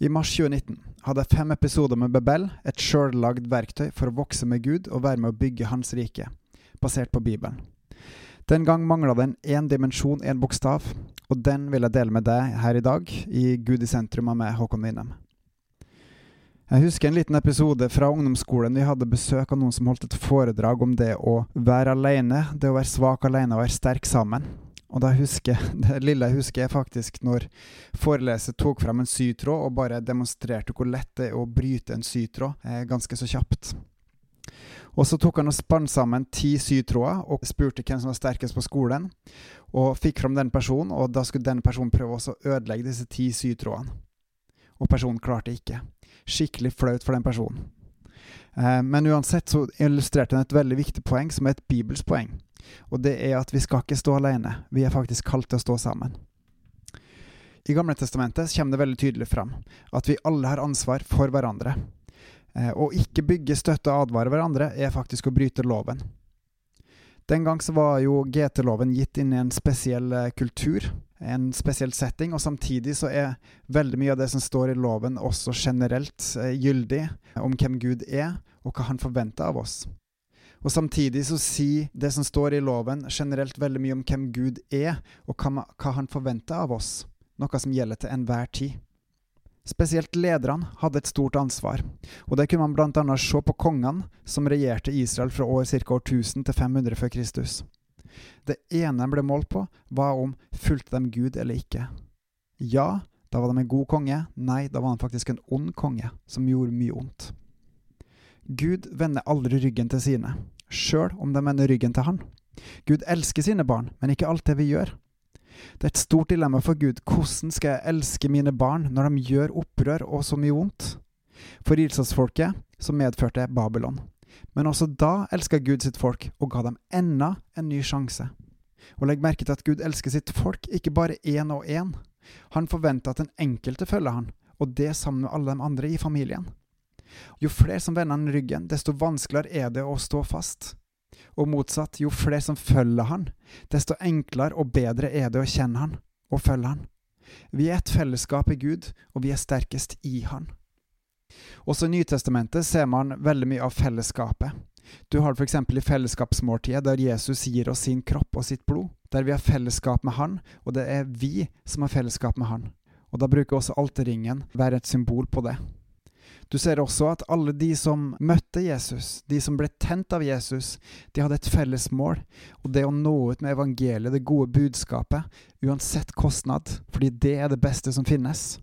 I mars 2019 hadde jeg fem episoder med Bebel, et sjøllagd verktøy for å vokse med Gud og være med å bygge Hans rike, basert på Bibelen. Den gang mangla den én dimensjon, én bokstav, og den vil jeg dele med deg her i dag, i Gud i sentrum av meg, Håkon Winnem. Jeg husker en liten episode fra ungdomsskolen. Vi hadde besøk av noen som holdt et foredrag om det å være alene, det å være svak alene og være sterk sammen. Og da husker, Det lille jeg husker, er faktisk når foreleser tok fram en sytråd og bare demonstrerte hvor lett det er å bryte en sytråd eh, ganske så kjapt. Og Så tok han og spant sammen ti sytråder og spurte hvem som var sterkest på skolen. Og fikk fram den personen, og da skulle den personen prøve å ødelegge disse ti sytrådene. Og personen klarte ikke. Skikkelig flaut for den personen. Eh, men uansett så illustrerte han et veldig viktig poeng, som er et bibelsk poeng. Og det er at vi skal ikke stå alene. Vi er faktisk kalt til å stå sammen. I Gamle Testamentet kommer det veldig tydelig fram at vi alle har ansvar for hverandre. Eh, å ikke bygge, støtte og advare hverandre er faktisk å bryte loven. Den gang så var jo GT-loven gitt inn i en spesiell eh, kultur, en spesiell setting, og samtidig så er veldig mye av det som står i loven også generelt eh, gyldig om hvem Gud er, og hva han forventer av oss. Og Samtidig så sier det som står i loven, generelt veldig mye om hvem Gud er, og hva, han forventer av oss, noe som gjelder til enhver tid. Spesielt lederne hadde et stort ansvar, og det kunne man bl.a. se på kongene som regjerte Israel fra år ca. år 1000 til 500 før Kristus. Det ene de ble målt på, var om fulgte de Gud eller ikke. Ja, da var de en god konge. Nei, da var han faktisk en ond konge, som gjorde mye ondt. Gud vender aldri ryggen til sine, sjøl om de vender ryggen til han. Gud elsker sine barn, men ikke alt det vi gjør. Det er et stort dilemma for Gud. Hvordan skal jeg elske mine barn når de gjør opprør og så mye vondt? For Ilsas-folket så medførte Babylon. Men også da elska Gud sitt folk og ga dem enda en ny sjanse. Og legg merke til at Gud elsker sitt folk, ikke bare én og én. Han forventer at den enkelte følger han, og det sammen med alle de andre i familien. Jo flere som vender han ryggen, desto vanskeligere er det å stå fast. Og motsatt, jo flere som følger han, desto enklere og bedre er det å kjenne han og følge han. Vi er et fellesskap i Gud, og vi er sterkest i han. Også i Nytestamentet ser man veldig mye av fellesskapet. Du har det f.eks. i fellesskapsmåltidet, der Jesus gir oss sin kropp og sitt blod. Der vi har fellesskap med Han, og det er vi som har fellesskap med Han. Og Da bruker også alterringen være et symbol på det. Du ser også at alle de som møtte Jesus, de som ble tent av Jesus, de hadde et felles mål, og det å nå ut med evangeliet, det gode budskapet, uansett kostnad, fordi det er det beste som finnes.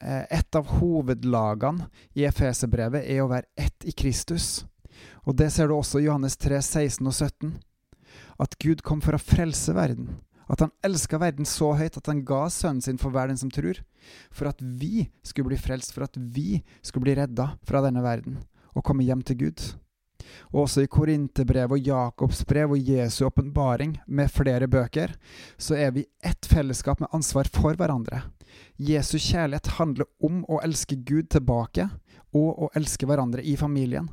Eh, et av hovedlagene i Efeserbrevet er å være ett i Kristus. Og det ser du også i Johannes 3, 16 og 17. At Gud kom for å frelse verden. At han elska verden så høyt at han ga sønnen sin for hver den som tror. For at vi skulle bli frelst, for at vi skulle bli redda fra denne verden og komme hjem til Gud. Og også i Korinterbrevet og Jakobs brev og Jesu åpenbaring med flere bøker, så er vi ett fellesskap med ansvar for hverandre. Jesu kjærlighet handler om å elske Gud tilbake og å elske hverandre i familien.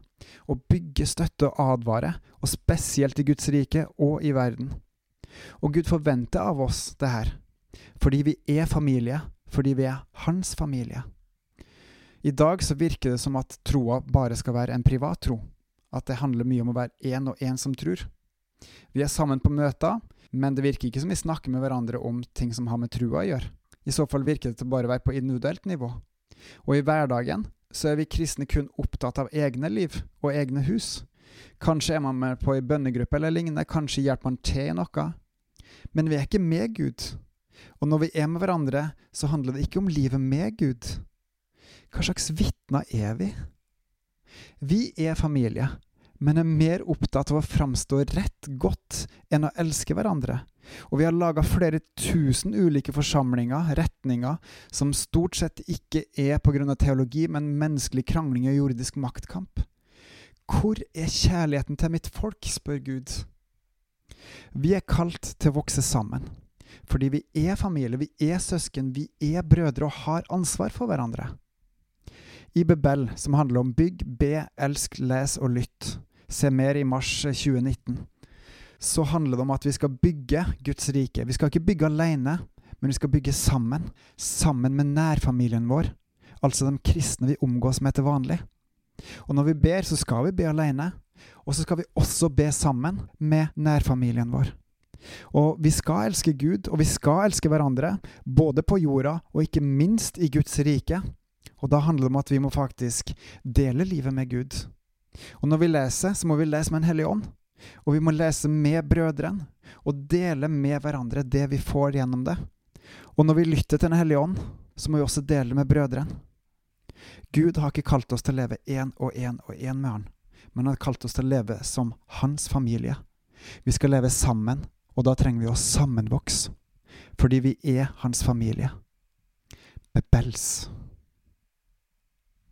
Å bygge støtte og advare, og spesielt i Guds rike og i verden. Og Gud forventer av oss det her, fordi vi er familie, fordi vi er hans familie. I dag så virker det som at troa bare skal være en privat tro, at det handler mye om å være én og én som tror. Vi er sammen på møter, men det virker ikke som vi snakker med hverandre om ting som har med trua å gjøre. I så fall virker det til bare å være på individuelt nivå. Og i hverdagen så er vi kristne kun opptatt av egne liv og egne hus. Kanskje er man med på ei bønnegruppe eller lignende, kanskje hjelper man til i noe, men vi er ikke med Gud. Og når vi er med hverandre, så handler det ikke om livet med Gud. Hva slags vitner er vi? Vi er familie, men er mer opptatt av å framstå rett godt enn å elske hverandre. Og vi har laga flere tusen ulike forsamlinger, retninger, som stort sett ikke er av teologi, men menneskelig krangling og jordisk maktkamp. Hvor er kjærligheten til mitt folk, spør Gud. Vi er kalt til å vokse sammen. Fordi vi er familie, vi er søsken, vi er brødre og har ansvar for hverandre. I Bebel, som handler om bygg, be, elsk, les og lytt, se mer i mars 2019, så handler det om at vi skal bygge Guds rike. Vi skal ikke bygge alene, men vi skal bygge sammen. Sammen med nærfamilien vår. altså de kristne vi omgås med til vanlig. Og når vi ber, så skal vi be alene, og så skal vi også be sammen med nærfamilien vår. Og vi skal elske Gud, og vi skal elske hverandre, både på jorda og ikke minst i Guds rike. Og da handler det om at vi må faktisk dele livet med Gud. Og når vi leser, så må vi lese med en hellig ånd. Og vi må lese med brødrene, og dele med hverandre det vi får gjennom det. Og når vi lytter til Den hellige ånd, så må vi også dele med brødrene. Gud har ikke kalt oss til å leve én og én og én med Han, men han har kalt oss til å leve som hans familie. Vi skal leve sammen, og da trenger vi å sammenvokse, fordi vi er hans familie. Bebels.